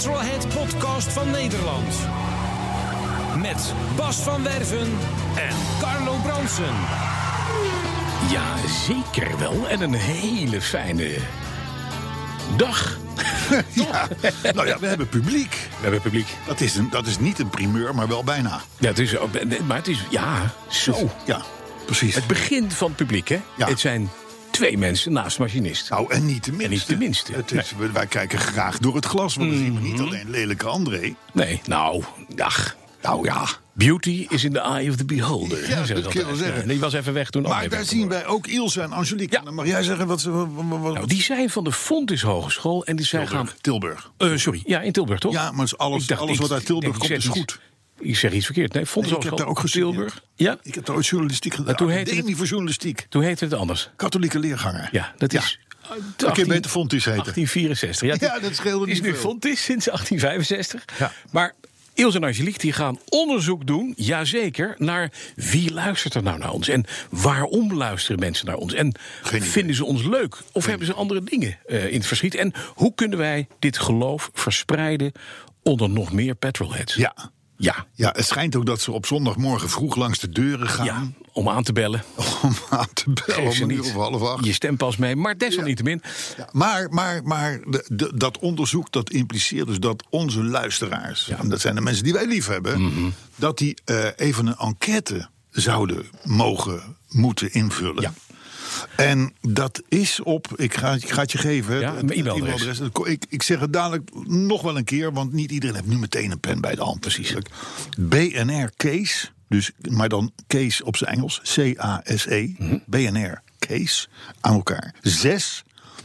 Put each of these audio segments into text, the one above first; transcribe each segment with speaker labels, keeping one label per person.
Speaker 1: Petrolhead podcast van Nederland. Met Bas van Werven en Carlo Bronsen.
Speaker 2: Ja, zeker wel. En een hele fijne dag.
Speaker 3: Ja, nou ja, we hebben publiek.
Speaker 2: We hebben publiek.
Speaker 3: Dat is, een, dat is niet een primeur, maar wel bijna.
Speaker 2: Ja, het is, ook- maar het is, ja, zo.
Speaker 3: Ja, precies.
Speaker 2: Het begin van het publiek, hè?
Speaker 3: Ja.
Speaker 2: Het zijn twee mensen naast machinist.
Speaker 3: Nou, en niet de minste.
Speaker 2: niet de minste.
Speaker 3: Het is, we- Wij kijken graag door het glas, want dan zien we niet alleen lelijke André.
Speaker 2: Nee, nou, ach.
Speaker 3: Nou ja,
Speaker 2: Beauty is in the eye of the beholder.
Speaker 3: Ja, dat kun je
Speaker 2: altijd.
Speaker 3: wel zeggen.
Speaker 2: Ja, die was even weg toen
Speaker 3: maar daar zien
Speaker 2: was.
Speaker 3: wij ook Ilse en Angelique.
Speaker 2: Ja.
Speaker 3: Dan mag jij zeggen wat ze... Wat, wat-
Speaker 2: Nou, die zijn van de Fontis Hogeschool en die zijn gaan...
Speaker 3: Tilburg. Tilburg.
Speaker 2: Eh, sorry, ja, in Tilburg, toch?
Speaker 3: Ja, maar alles,
Speaker 2: dacht,
Speaker 3: alles wat uit Tilburg
Speaker 2: ik
Speaker 3: komt is goed.
Speaker 2: Ik zeg iets verkeerd. Nee,
Speaker 3: Nee, ik heb daar ook
Speaker 2: Tilburg. Ja,
Speaker 3: Ik heb daar ooit journalistiek gedaan.
Speaker 2: Toen heette
Speaker 3: Academie
Speaker 2: het-
Speaker 3: voor journalistiek.
Speaker 2: toen heette het anders.
Speaker 3: Katholieke leerganger.
Speaker 2: Ja, dat is...
Speaker 3: kun je beter Fontis heten.
Speaker 2: 1864. Ja,
Speaker 3: Ja, dat scheelde
Speaker 2: Het is
Speaker 3: niet
Speaker 2: nu. Fontis sinds 1865.
Speaker 3: Ja.
Speaker 2: Maar Ilse en Angelique die gaan onderzoek doen, jazeker, naar wie luistert er nou naar ons? En waarom luisteren mensen naar ons? En vinden ze ons leuk? Of hebben ze andere dingen eh, in het verschiet? En hoe kunnen wij dit geloof verspreiden onder nog meer petrolheads?
Speaker 3: Ja.
Speaker 2: Ja.
Speaker 3: Ja, het schijnt ook dat ze op zondagmorgen vroeg langs de deuren gaan.
Speaker 2: Ja, om aan te bellen.
Speaker 3: Om aan te bellen om een uur
Speaker 2: niet
Speaker 3: of half acht.
Speaker 2: je stempas mee. Maar desalniettemin,
Speaker 3: Ja, maar maar, maar de, de- dat onderzoek dat impliceert dus dat onze luisteraars... en dat zijn de mensen die wij lief hebben...
Speaker 2: Mhm.
Speaker 3: dat die eh, even een enquête zouden mogen moeten invullen. En dat is op, ik ga, ik ga het je geven.
Speaker 2: Ja,
Speaker 3: het-
Speaker 2: e-mailadres.
Speaker 3: Ik, ik zeg het dadelijk nog wel een keer, want niet iedereen heeft nu meteen een pen bij de hand. Precies. BNR Case, dus, maar dan Case op zijn Engels, C-A-S-E,
Speaker 2: Mhm.
Speaker 3: BNR Case, aan elkaar. Zes,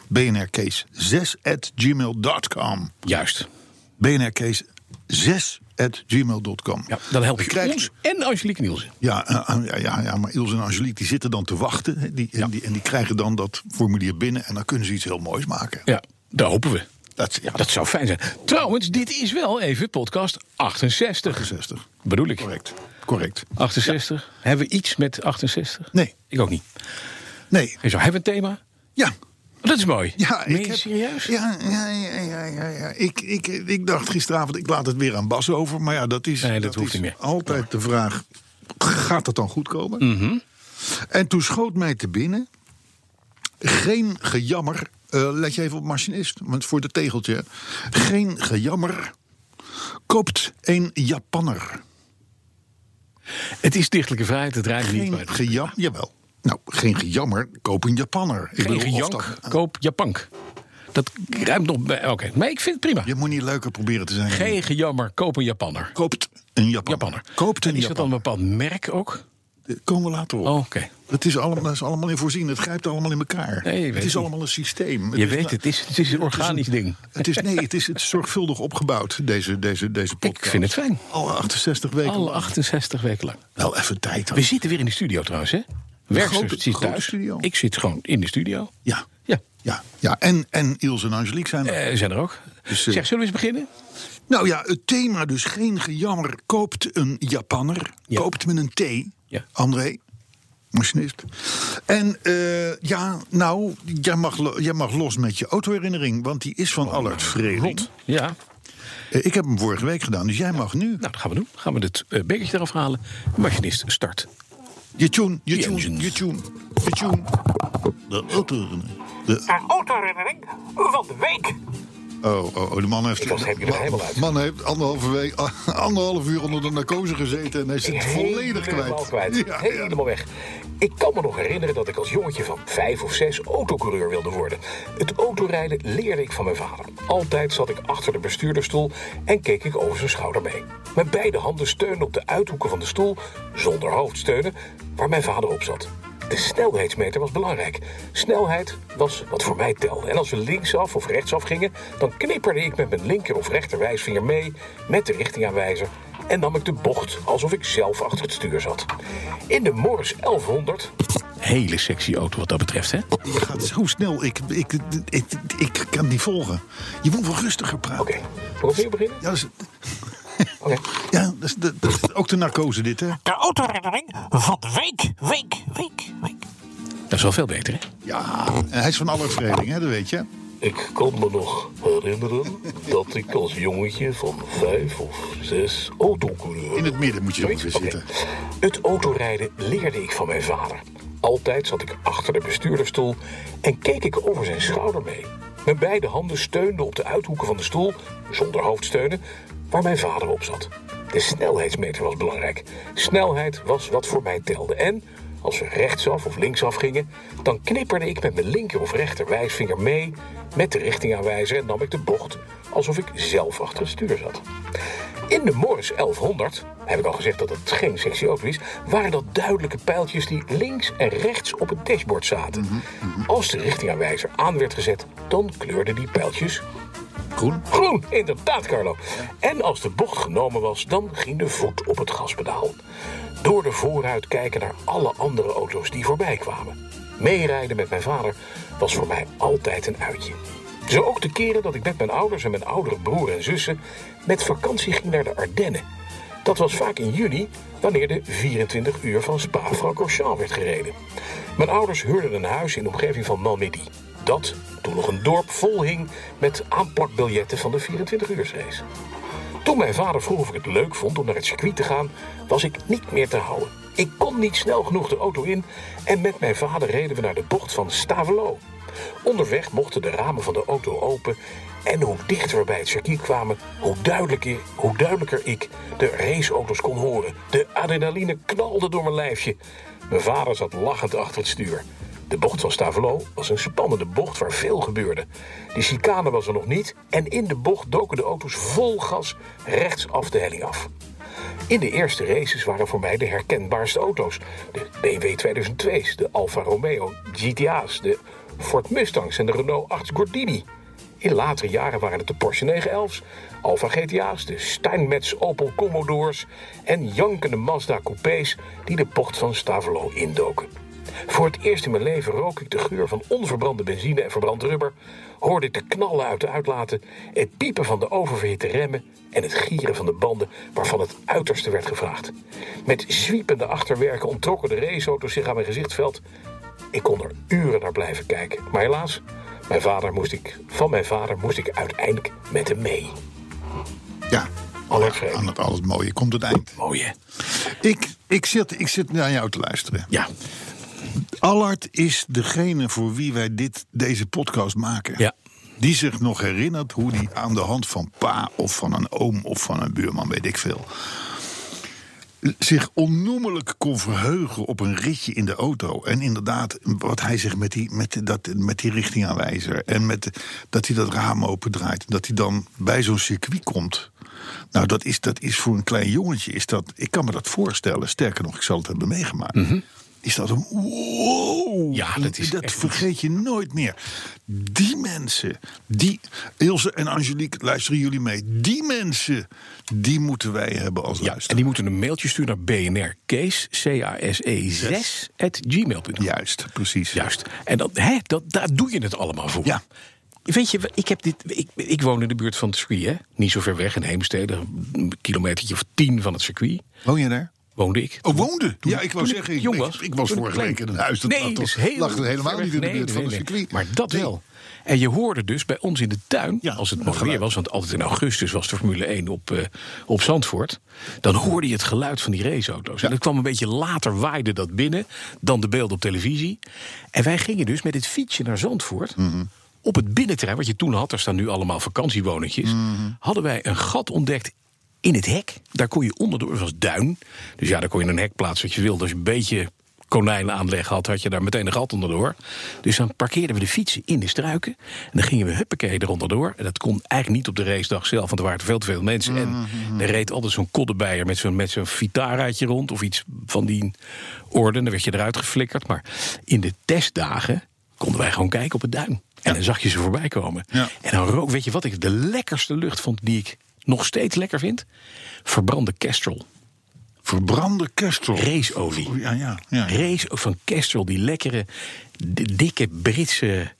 Speaker 3: BNR Case, 6 at gmail.com.
Speaker 2: juist.
Speaker 3: BNR Case, 6 at gmail.com.
Speaker 2: Ja, dan help je ons en Angelique Nielsen.
Speaker 3: Ja, eh, eh, ja, ja, ja, maar Ilse en Angelique die zitten dan te wachten. hè, Die, en, die, en die krijgen dan dat formulier binnen. En dan kunnen ze iets heel moois maken.
Speaker 2: Ja, daar hopen we.
Speaker 3: Dat, ja,
Speaker 2: Dat zou fijn zijn. Trouwens, dit is wel even podcast 68.
Speaker 3: 60.
Speaker 2: Bedoel ik.
Speaker 3: Correct. Correct.
Speaker 2: 68. Hebben we iets met 68?
Speaker 3: Nee.
Speaker 2: Ik ook niet.
Speaker 3: Nee.
Speaker 2: Hebben we een thema?
Speaker 3: Ja.
Speaker 2: Dat is mooi.
Speaker 3: Ja, ik heb,
Speaker 2: serieus?
Speaker 3: Ja, ja, ja, ja, ja. Ik, ik, ik dacht gisteravond, ik laat het weer aan Bas over. Maar ja, dat is,
Speaker 2: Nee, dat hoeft
Speaker 3: is
Speaker 2: niet meer.
Speaker 3: altijd de vraag, gaat het dan goed komen?
Speaker 2: Mhm.
Speaker 3: En toen schoot mij te binnen, geen gejammer. eh, let je even op machinist, want voor de tegeltje. Geen gejammer, koopt een Japanner.
Speaker 2: Het is dichtelijke vrijheid, het rijdt niet. Is
Speaker 3: gejammer, jawel. Nou, geen gejammer, koop een Japanner. Ik
Speaker 2: geen gejank,
Speaker 3: dat-
Speaker 2: koop Japank. Dat ruimt nog bij... Oké, maar ik vind het prima.
Speaker 3: Je moet niet leuker proberen te zijn.
Speaker 2: Geen gejammer, koop een Japanner.
Speaker 3: Koopt een Japanner.
Speaker 2: Japanner.
Speaker 3: Koopt een
Speaker 2: En is dat dan een bepaald merk ook?
Speaker 3: Dat komen we later op.
Speaker 2: Oh, oké.
Speaker 3: Het is allemaal, is allemaal in voorzien. Het grijpt allemaal in elkaar.
Speaker 2: Nee,
Speaker 3: het is
Speaker 2: het
Speaker 3: allemaal een systeem.
Speaker 2: Je
Speaker 3: is-
Speaker 2: weet, het is, het is een organisch ding.
Speaker 3: Het is, nee, het is, het is zorgvuldig opgebouwd, deze, deze, deze podcast.
Speaker 2: Ik vind het fijn.
Speaker 3: Alle 68 weken.
Speaker 2: Alle
Speaker 3: lang.
Speaker 2: 68 weken lang.
Speaker 3: Wel even tijd.
Speaker 2: We zitten weer in de studio trouwens, hè? Werksters. Ik zit gewoon in de studio.
Speaker 3: Ja,
Speaker 2: Ja,
Speaker 3: ja, ja. En, en Ilse en Angelique zijn er.
Speaker 2: eh, zijn er ook.
Speaker 3: Dus, eh,
Speaker 2: zeg, zullen we eens beginnen?
Speaker 3: Nou ja, het thema dus geen gejammer. Koopt een Japanner.
Speaker 2: Ja.
Speaker 3: Koopt met een T.
Speaker 2: Ja.
Speaker 3: André, machinist. En eh, ja, nou, jij mag, jij mag los met je autoherinnering. Want die is van Allard Vredig.
Speaker 2: Rond. Ja,
Speaker 3: ik heb hem vorige week gedaan, dus jij mag nu.
Speaker 2: nou, dat gaan we doen. Gaan we het uh, bekertje eraf halen. Machinist, start.
Speaker 3: Je tune, je tune, je tune, je tune. De autoherinnering. De,
Speaker 1: autoherinnering van de week.
Speaker 3: oh, oh, oh, de man heeft,
Speaker 1: was- heb je er helemaal uit.
Speaker 3: man heeft anderhalve week, anderhalf uur onder de narcose gezeten en hij zit volledig
Speaker 1: Helemaal
Speaker 3: kwijt. Ja, ja.
Speaker 1: Helemaal weg. Ik kan me nog herinneren dat ik als jongetje van vijf of zes autocoureur wilde worden. Het autorijden leerde ik van mijn vader. Altijd zat ik achter de bestuurderstoel en keek ik over zijn schouder mee. Mijn beide handen steunden op de uithoeken van de stoel, zonder hoofdsteunen, waar mijn vader op zat.
Speaker 2: De snelheidsmeter was belangrijk. Snelheid was wat voor mij telde. En als we linksaf of rechtsaf gingen, dan knipperde ik met mijn linker of rechter wijsvinger mee met de richtingaanwijzer en nam ik de bocht alsof ik zelf achter het stuur zat. In de Morris 1100
Speaker 4: Hele sexy auto wat dat betreft, hè?
Speaker 3: Je gaat zo snel, ik, ik, ik, ik, kan niet volgen. Je moet wel rustiger praten.
Speaker 2: Oké, okay. opnieuw beginnen?
Speaker 3: Ja, dat is,
Speaker 2: Oké.
Speaker 3: ja dat, is, dat is ook de narcose dit, hè?
Speaker 5: De autoherinnering van de week, week, week, week.
Speaker 4: Dat is wel veel beter, hè?
Speaker 3: Ja, en hij is van alle Vreding, hè, dat weet je.
Speaker 2: Ik kan me nog herinneren dat ik als jongetje van vijf of zes autocoureur...
Speaker 3: In het midden moet je ongeveer zitten.
Speaker 2: Het autorijden leerde ik van mijn vader. Altijd zat ik achter de bestuurderstoel en keek ik over zijn schouder mee. Mijn beide handen steunden op de uithoeken van de stoel, zonder hoofdsteunen, waar mijn vader op zat. De snelheidsmeter was belangrijk. Snelheid was wat voor mij telde. En als we rechtsaf of linksaf gingen, dan knipperde ik met mijn linker of rechter wijsvinger mee met de richtingaanwijzer en nam ik de bocht alsof ik zelf achter het stuur zat. In de Morris 1100, heb ik al gezegd dat het geen sexy auto is, waren dat duidelijke pijltjes die links en rechts op het dashboard zaten. Als de richtingaanwijzer aan werd gezet, dan kleurden die pijltjes
Speaker 3: Groen?
Speaker 2: Groen, inderdaad, Carlo. En als de bocht genomen was, dan ging de voet op het gaspedaal. Door de vooruit kijken naar alle andere auto's die voorbij kwamen. Meerijden met mijn vader was voor mij altijd een uitje. Zo ook de keren dat ik met mijn ouders en mijn oudere broer en zussen met vakantie ging naar de Ardennen. Dat was vaak in juni, wanneer de 24 uur van Spa-Francorchamps werd gereden. Mijn ouders huurden een huis in de omgeving van Malmedy. Dat toen nog een dorp vol hing met aanplakbiljetten van de 24-uursrace. Toen mijn vader vroeg of ik het leuk vond om naar het circuit te gaan, was ik niet meer te houden. Ik kon niet snel genoeg de auto in en met mijn vader reden we naar de bocht van Stavelo. Onderweg mochten de ramen van de auto open en hoe dichter we bij het circuit kwamen, hoe duidelijker, hoe duidelijker ik de raceauto's kon horen. De adrenaline knalde door mijn lijfje. Mijn vader zat lachend achter het stuur. De bocht van Stavelo was een spannende bocht waar veel gebeurde. De chicane was er nog niet en in de bocht doken de auto's vol gas rechtsaf de helling af. In de eerste races waren voor mij de herkenbaarste auto's. De BMW 2002's, de Alfa Romeo GTA's, de Ford Mustangs en de Renault 8 Gordini. In latere jaren waren het de Porsche 911's, Alfa GTA's, de Steinmetz Opel Commodores en jankende Mazda coupés die de bocht van Stavelo indoken. Voor het eerst in mijn leven rook ik de geur van onverbrande benzine en verbrand rubber, hoorde ik de knallen uit de uitlaten, het piepen van de oververhitte remmen en het gieren van de banden waarvan het uiterste werd gevraagd. Met zwiepende achterwerken onttrokken de raceauto's zich aan mijn gezichtsveld. Ik kon er uren naar blijven kijken, maar helaas, mijn vader moest ik, van mijn vader moest ik uiteindelijk met hem mee.
Speaker 3: Ja,
Speaker 2: Vreemd.
Speaker 3: aan het alles mooie komt het eind.
Speaker 4: Mooi, hè?
Speaker 3: Ik, ik, zit, ik zit naar jou te luisteren.
Speaker 4: Ja.
Speaker 3: Allard is degene voor wie wij dit, deze podcast maken.
Speaker 4: Ja.
Speaker 3: Die zich nog herinnert hoe die aan de hand van pa of van een oom of van een buurman, weet ik veel. Zich onnoemelijk kon verheugen op een ritje in de auto. En inderdaad, wat hij zich met die, met dat, met die richtingaanwijzer. En met, dat hij dat raam opendraait. Dat hij dan bij zo'n circuit komt. Nou, dat is, dat is voor een klein jongetje. Is dat, ik kan me dat voorstellen. Sterker nog, ik zal het hebben meegemaakt. Is dat een wow?
Speaker 4: Ja, dat is
Speaker 3: dat vergeet je nooit meer. Die mensen, die Ilse en Angelique, luisteren jullie mee? Die mensen, die moeten wij hebben als
Speaker 4: ja. En die moeten een mailtje sturen naar BNR Kees, C-A-S-E 6, at gmail.com.
Speaker 3: Juist, precies.
Speaker 4: Juist. En dat, hè, dat, daar doe je het allemaal voor.
Speaker 3: Ja.
Speaker 4: Weet je, ik, heb dit, ik, ik woon in de buurt van het circuit, hè? Niet zo ver weg in Heemstede, een kilometertje of tien van het circuit.
Speaker 3: Woon je daar?
Speaker 4: Woonde ik.
Speaker 3: Oh, woonde?
Speaker 4: Toen-
Speaker 3: ja, ik wou zeggen, ik,
Speaker 4: jong was.
Speaker 3: ik was vorige week in een huis. Dat
Speaker 4: nee, dus
Speaker 3: toch-
Speaker 4: heel
Speaker 3: lag er helemaal niet in de buurt
Speaker 4: Nee,
Speaker 3: van
Speaker 4: nee.
Speaker 3: circuit.
Speaker 4: Maar dat
Speaker 3: Nee.
Speaker 4: wel. En je hoorde dus bij ons in de tuin,
Speaker 3: Ja,
Speaker 4: als het
Speaker 3: een
Speaker 4: mooi weer was, want altijd in augustus was de Formule 1 op, eh, op Zandvoort. Dan hoorde je het geluid van die raceauto's. En dat kwam een beetje later, waaide dat binnen dan de beelden op televisie. En wij gingen dus met het fietsje naar Zandvoort.
Speaker 3: Mhm.
Speaker 4: Op het binnenterrein, wat je toen had, daar staan nu allemaal vakantiewoningjes.
Speaker 3: Mhm.
Speaker 4: Hadden wij een gat ontdekt in het hek. Daar kon je onderdoor, het was duin. Dus ja, daar kon je een hek plaatsen wat je wilde. Als je een beetje
Speaker 2: konijnaanleg had, had je daar meteen een gat onderdoor. Dus dan parkeerden we de fietsen in de struiken. En dan gingen we huppakee er onderdoor. En dat kon eigenlijk niet op de racedag zelf, want er waren veel te veel mensen. En er reed altijd zo'n koddenbijer met zo'n met zo'n Vitaraatje rond of iets van die orde. Dan werd je eruit geflikkerd. Maar in de testdagen konden wij gewoon kijken op het duin. En dan zag je ze voorbij komen.
Speaker 3: Ja.
Speaker 2: En dan rook, weet je wat ik de lekkerste lucht vond die ik nog steeds lekker vind? Verbrande Kestrel.
Speaker 3: Verbrande kerstel.
Speaker 2: Raceolie.
Speaker 3: Ja, ja, ja.
Speaker 2: Race van Kestrel, die lekkere, di- dikke Britse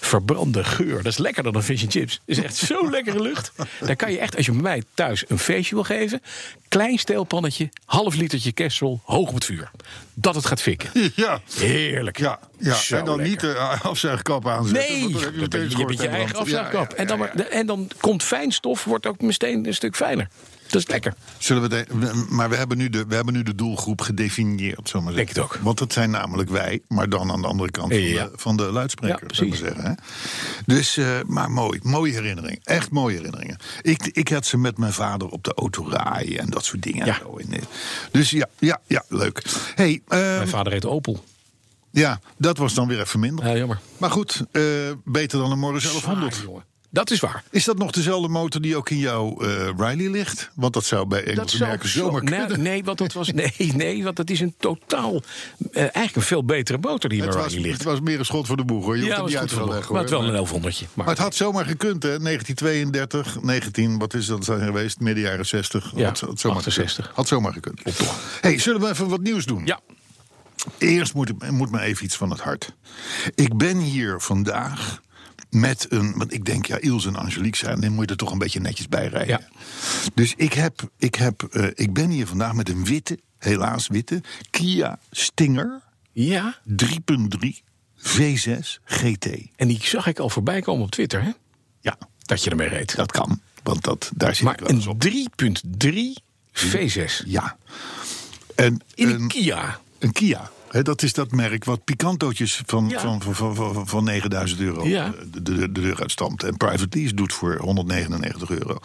Speaker 2: verbrande geur. Dat is lekkerder dan fish and chips. Dat is echt zo'n lekkere lucht. Daar kan je echt, als je bij mij thuis een feestje wil geven... klein steelpannetje, half litertje Kestrel, hoog op het vuur. Dat het gaat fikken.
Speaker 3: Ja.
Speaker 2: Heerlijk.
Speaker 3: Ja, ja.
Speaker 2: Zo
Speaker 3: en dan
Speaker 2: lekker.
Speaker 3: niet de afzuigkap aanzetten.
Speaker 2: Nee,
Speaker 3: want dan heb
Speaker 2: je,
Speaker 3: meteen
Speaker 2: je, eigen afzuigkap.
Speaker 3: Ja, ja,
Speaker 2: En, dan en dan komt fijnstof, wordt ook meteen een stuk fijner. Dat is lekker.
Speaker 3: Zullen we de, we- maar we hebben, nu de, we hebben nu de doelgroep gedefinieerd, zo maar
Speaker 2: Denk
Speaker 3: zeggen.
Speaker 2: het ook.
Speaker 3: Want dat zijn namelijk wij, maar dan aan de andere kant van, de, van de luidspreker,
Speaker 2: Ja,
Speaker 3: maar
Speaker 2: precies.
Speaker 3: zeggen. Hè? Dus, eh, maar mooi, mooie herinnering. Echt mooie herinneringen. Ik, ik had ze met mijn vader op de auto rijden en dat soort dingen.
Speaker 2: Ja.
Speaker 3: Dus ja, ja, ja, leuk. Hey, eh,
Speaker 2: Mijn vader heet Opel.
Speaker 3: ja, dat was dan weer even minder.
Speaker 2: Ja, jammer.
Speaker 3: Maar goed, eh, beter dan een Morris 1100.
Speaker 2: Zwaar, jongen. Dat is waar.
Speaker 3: Is dat nog dezelfde motor die ook in jouw eh, Riley ligt? Want dat zou bij Engelse merken
Speaker 2: zo-
Speaker 3: zomaar
Speaker 2: nee,
Speaker 3: kunnen.
Speaker 2: nee, want dat was nee, nee, want dat is een totaal eh, eigenlijk een veel betere motor die
Speaker 3: was,
Speaker 2: Riley ligt.
Speaker 3: het was meer een schot voor de boeg hoor. Je
Speaker 2: ja,
Speaker 3: het niet
Speaker 2: goed
Speaker 3: uit te
Speaker 2: voor
Speaker 3: leggen
Speaker 2: Maar het wel
Speaker 3: hoor.
Speaker 2: een 1100
Speaker 3: Maar het had zomaar gekund, hè? 1932, 19, wat is dat zijn geweest? Midden jaren 60.
Speaker 2: Ja,
Speaker 3: had, had zomaar
Speaker 2: 68.
Speaker 3: Gekund. Had zomaar gekund. hey, zullen we even wat nieuws doen?
Speaker 2: Ja,
Speaker 3: Eerst moet, moet me even iets van het hart. Ik ben hier vandaag met een. Want ik denk, ja, Ilse en Angelique zijn. Dan moet je er toch een beetje netjes bij rijden.
Speaker 2: Ja.
Speaker 3: Dus ik, heb, ik, heb, eh, ik ben hier vandaag met een witte, helaas witte, Kia Stinger
Speaker 2: ja.
Speaker 3: 3.3 V6 GT.
Speaker 2: En die zag ik al voorbij komen op Twitter, hè?
Speaker 3: Ja,
Speaker 2: Dat je ermee reed.
Speaker 3: dat kan. Want dat, daar zit
Speaker 2: Maar
Speaker 3: ik wel eens op.
Speaker 2: een 3.3 V6
Speaker 3: Ja. En
Speaker 2: in
Speaker 3: een,
Speaker 2: een Kia.
Speaker 3: een Kia. Dat is dat merk wat picantootjes van,
Speaker 2: Ja.
Speaker 3: van, van, van, van, van 9000 euro
Speaker 2: Ja.
Speaker 3: eh, de, de, de deur uitstamt. En Private Lease doet voor 199 euro.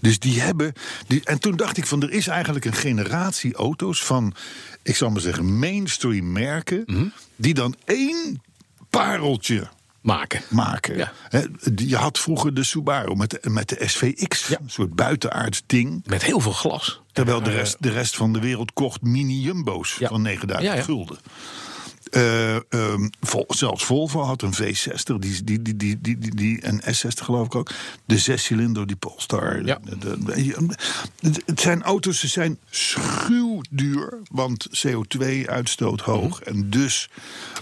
Speaker 3: Dus die hebben. Die, en toen dacht ik van er is eigenlijk een generatie auto's van, ik zal maar zeggen, mainstream merken.
Speaker 2: Mhm.
Speaker 3: Die dan één pareltje
Speaker 2: Maken.
Speaker 3: maken.
Speaker 2: Ja.
Speaker 3: Je had vroeger de Subaru met de, met de SVX,
Speaker 2: Ja.
Speaker 3: een soort buitenaards ding.
Speaker 2: Met heel veel glas.
Speaker 3: Terwijl de
Speaker 2: Eh,
Speaker 3: rest, de rest van de wereld kocht mini-jumbo's
Speaker 2: Ja.
Speaker 3: van 9000
Speaker 2: Ja, ja.
Speaker 3: gulden. Eh, ehm, Vol- zelfs Volvo had een V60, die, die, die, die, die, die, die, een S60 geloof ik ook. De zescilinder, die Polestar.
Speaker 2: Ja.
Speaker 3: De- de- de- het- zijn auto's, ze zijn schuwduur, want CO2-uitstoot hoog.
Speaker 2: Mhm.
Speaker 3: En dus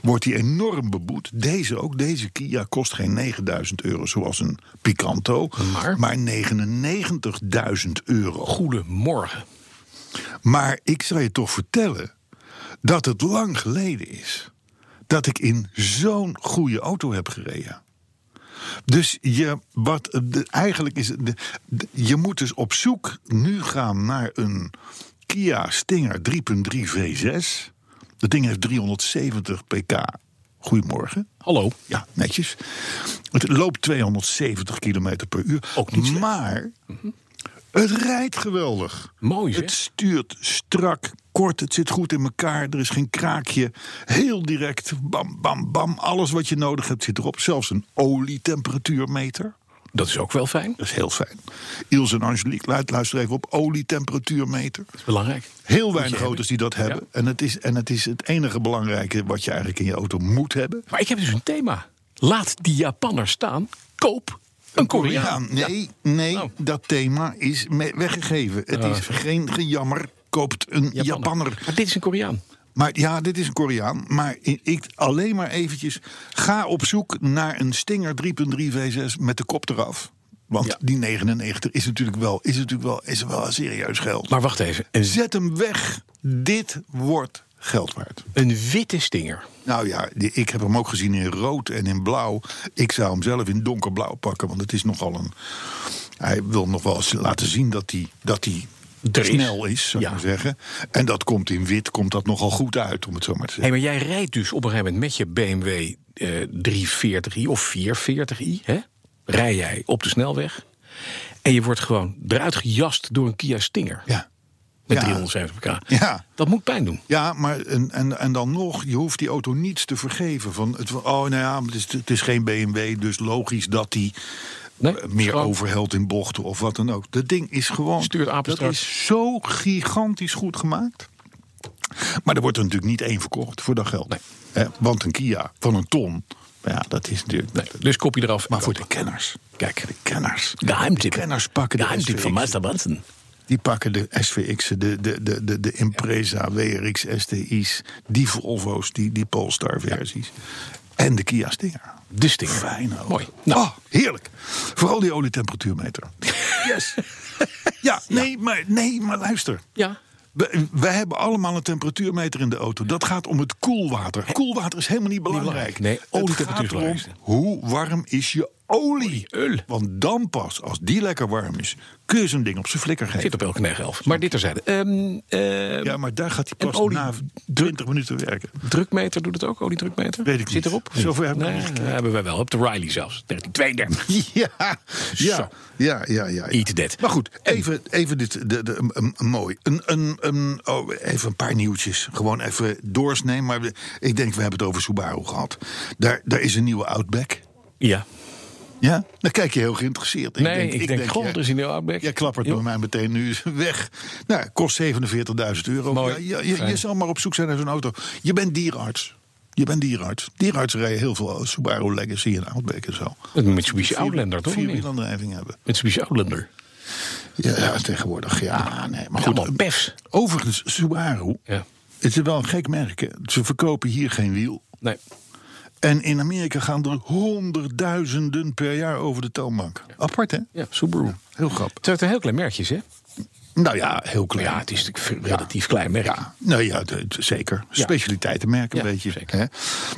Speaker 3: wordt die enorm beboet. Deze ook, deze Kia kost geen 9000 euro zoals een Picanto.
Speaker 2: Maar?
Speaker 3: maar 99.000 euro.
Speaker 2: Goedemorgen.
Speaker 3: Maar ik zal je toch vertellen dat het lang geleden is dat ik in zo'n goede auto heb gereden. Dus je, wat, de, eigenlijk is het, de, de- je moet dus op zoek nu gaan naar een Kia Stinger 3.3 V6. Dat ding heeft 370 pk. Goedemorgen.
Speaker 2: Hallo.
Speaker 3: Ja, netjes. Het loopt 270 km per uur.
Speaker 2: Ook niet slecht.
Speaker 3: Maar het rijdt geweldig.
Speaker 2: Mooi,
Speaker 3: Het
Speaker 2: zeg.
Speaker 3: stuurt strak, kort, het zit goed in elkaar. Er is geen kraakje. Heel direct, bam, bam, bam. Alles wat je nodig hebt zit erop. Zelfs een olietemperatuurmeter.
Speaker 2: Dat is ook wel fijn.
Speaker 3: Dat is heel fijn. Ilse en Angelique, luister even op. Olietemperatuurmeter.
Speaker 2: Dat is belangrijk.
Speaker 3: Heel weinig auto's die dat hebben.
Speaker 2: Ja.
Speaker 3: En, het is, en het is het enige belangrijke wat je eigenlijk in je auto moet hebben.
Speaker 2: Maar ik heb dus een thema. Laat die Japanner staan. Koop een Koreaan.
Speaker 3: Nee, nee
Speaker 2: Oh.
Speaker 3: dat thema is weggegeven. Het is geen gejammer. Koopt een Japanner.
Speaker 2: Maar dit is een Koreaan.
Speaker 3: Maar ja, dit is een Koreaan. Maar ik alleen maar eventjes. Ga op zoek naar een Stinger 3.3 V6 met de kop eraf. Want
Speaker 2: Ja.
Speaker 3: die 99 is natuurlijk wel, is natuurlijk wel, is wel serieus geld.
Speaker 2: Maar wacht even.
Speaker 3: Zet hem weg. Dit wordt geld waard.
Speaker 2: een witte stinger.
Speaker 3: Nou ja, ik heb hem ook gezien in rood en in blauw. Ik zou hem zelf in donkerblauw pakken, want het is nogal een. Hij wil nog wel eens laten zien dat hij, dat hij
Speaker 2: Er
Speaker 3: snel is, zou ik
Speaker 2: Ja.
Speaker 3: maar zeggen. En dat komt in wit, komt dat nogal goed uit, om het zo maar te
Speaker 2: Hé,
Speaker 3: zeggen.
Speaker 2: maar jij rijdt dus op een gegeven moment met je BMW eh 340i of 440i. Hè? Rij jij op de snelweg. En je wordt gewoon eruit gejast door een Kia Stinger.
Speaker 3: Ja.
Speaker 2: Met
Speaker 3: Ja.
Speaker 2: 370 pk.
Speaker 3: Ja.
Speaker 2: Dat moet pijn doen.
Speaker 3: Ja, maar en, en, en dan nog, je hoeft die auto niets te vergeven. Van het, oh, nou ja, het is, het is geen BMW, dus logisch dat die
Speaker 2: Nee,
Speaker 3: eh, meer
Speaker 2: gewoon-
Speaker 3: overhelt in bochten of wat dan ook. Dat ding is gewoon.
Speaker 2: Stuurt
Speaker 3: dat is zo gigantisch goed gemaakt. Maar er wordt er natuurlijk niet één verkocht voor dat geld.
Speaker 2: Nee.
Speaker 3: Want een Kia van een ton, ja, dat is natuurlijk.
Speaker 2: Nee, dus kopje eraf.
Speaker 3: Maar voor de kenners.
Speaker 2: Kijk.
Speaker 3: De kenners.
Speaker 2: Geheimtip.
Speaker 3: De kenners pakken de
Speaker 2: Geheimtip van. Master Branson.
Speaker 3: Die pakken de SVX'en, de, de, de, de, de Impreza, WRX, STI's, die Volvo's, die, die Polestar-versies. En de Kia Stinger.
Speaker 2: De Stinger.
Speaker 3: Fijn ook.
Speaker 2: Mooi. Nou.
Speaker 3: Oh, heerlijk. Vooral die olietemperatuurmeter. Yes. ja, nee, maar, nee, maar luister.
Speaker 2: Ja.
Speaker 3: We, wij hebben allemaal een temperatuurmeter in de auto. Dat gaat om het koelwater. Koelwater is helemaal niet belangrijk.
Speaker 2: Nee, olietemperatuur is
Speaker 3: Hoe warm is je olie?
Speaker 2: Öl.
Speaker 3: Want dan pas, als die lekker warm is, kun je zo'n ding op zijn flikker geven.
Speaker 2: Zit op elke 9 11. Maar dit terzijde. Eh,
Speaker 3: Ja, maar daar gaat hij
Speaker 2: En
Speaker 3: pas
Speaker 2: olie-
Speaker 3: na 20 minuten werken.
Speaker 2: Drukmeter doet het ook? Oliedrukmeter?
Speaker 3: Weet ik
Speaker 2: Zit
Speaker 3: niet.
Speaker 2: erop?
Speaker 3: Zover hebben we
Speaker 2: nee, hebben wij wel. Op de Riley zelfs. 1932.
Speaker 3: Ja, ja, ja, ja, ja.
Speaker 2: Eat that.
Speaker 3: Maar goed, even, even dit, de, de, mooi. Een, een, een, oh, even een paar nieuwtjes. Gewoon even doorsnemen. Maar we- ik denk, we hebben het over Subaru gehad. Daar, daar is een nieuwe Outback.
Speaker 2: Ja.
Speaker 3: Ja? Dan kijk je heel geïnteresseerd.
Speaker 2: Nee, ik denk, goh,
Speaker 3: jij-
Speaker 2: er is een nieuw Outback.
Speaker 3: Jij klappert bij mij meteen nu weg. Nou, kost 47.000 euro.
Speaker 2: Mooi.
Speaker 3: Ja, je, je, zal maar op zoek zijn naar zo'n auto. Je bent dierenarts. Je bent dierenarts. Dierenarts rijden heel veel Subaru Legacy en Outback en zo.
Speaker 2: Een Mitsubishi Outlander, toch?
Speaker 3: Vierwielaandrijving hebben.
Speaker 2: Mitsubishi Outlander.
Speaker 3: Ja, ja, tegenwoordig. Ja, nee. Maar goed.
Speaker 2: pefs.
Speaker 3: Overigens, Subaru.
Speaker 2: Ja.
Speaker 3: Het is wel een gek merk. Ze verkopen hier geen wiel.
Speaker 2: Nee.
Speaker 3: En in Amerika gaan er honderdduizenden per jaar over de toonbank. Apart, hè?
Speaker 2: Ja, Subaru.
Speaker 3: Heel grappig.
Speaker 2: Het een heel klein merkje is, hè?
Speaker 3: Nou ja, heel klein.
Speaker 2: ja, het is relatief klein merk.
Speaker 3: Ja, nou ja, de- de- zeker. Specialiteitenmerk een
Speaker 2: Ja,
Speaker 3: beetje.
Speaker 2: zeker.
Speaker 3: Hè?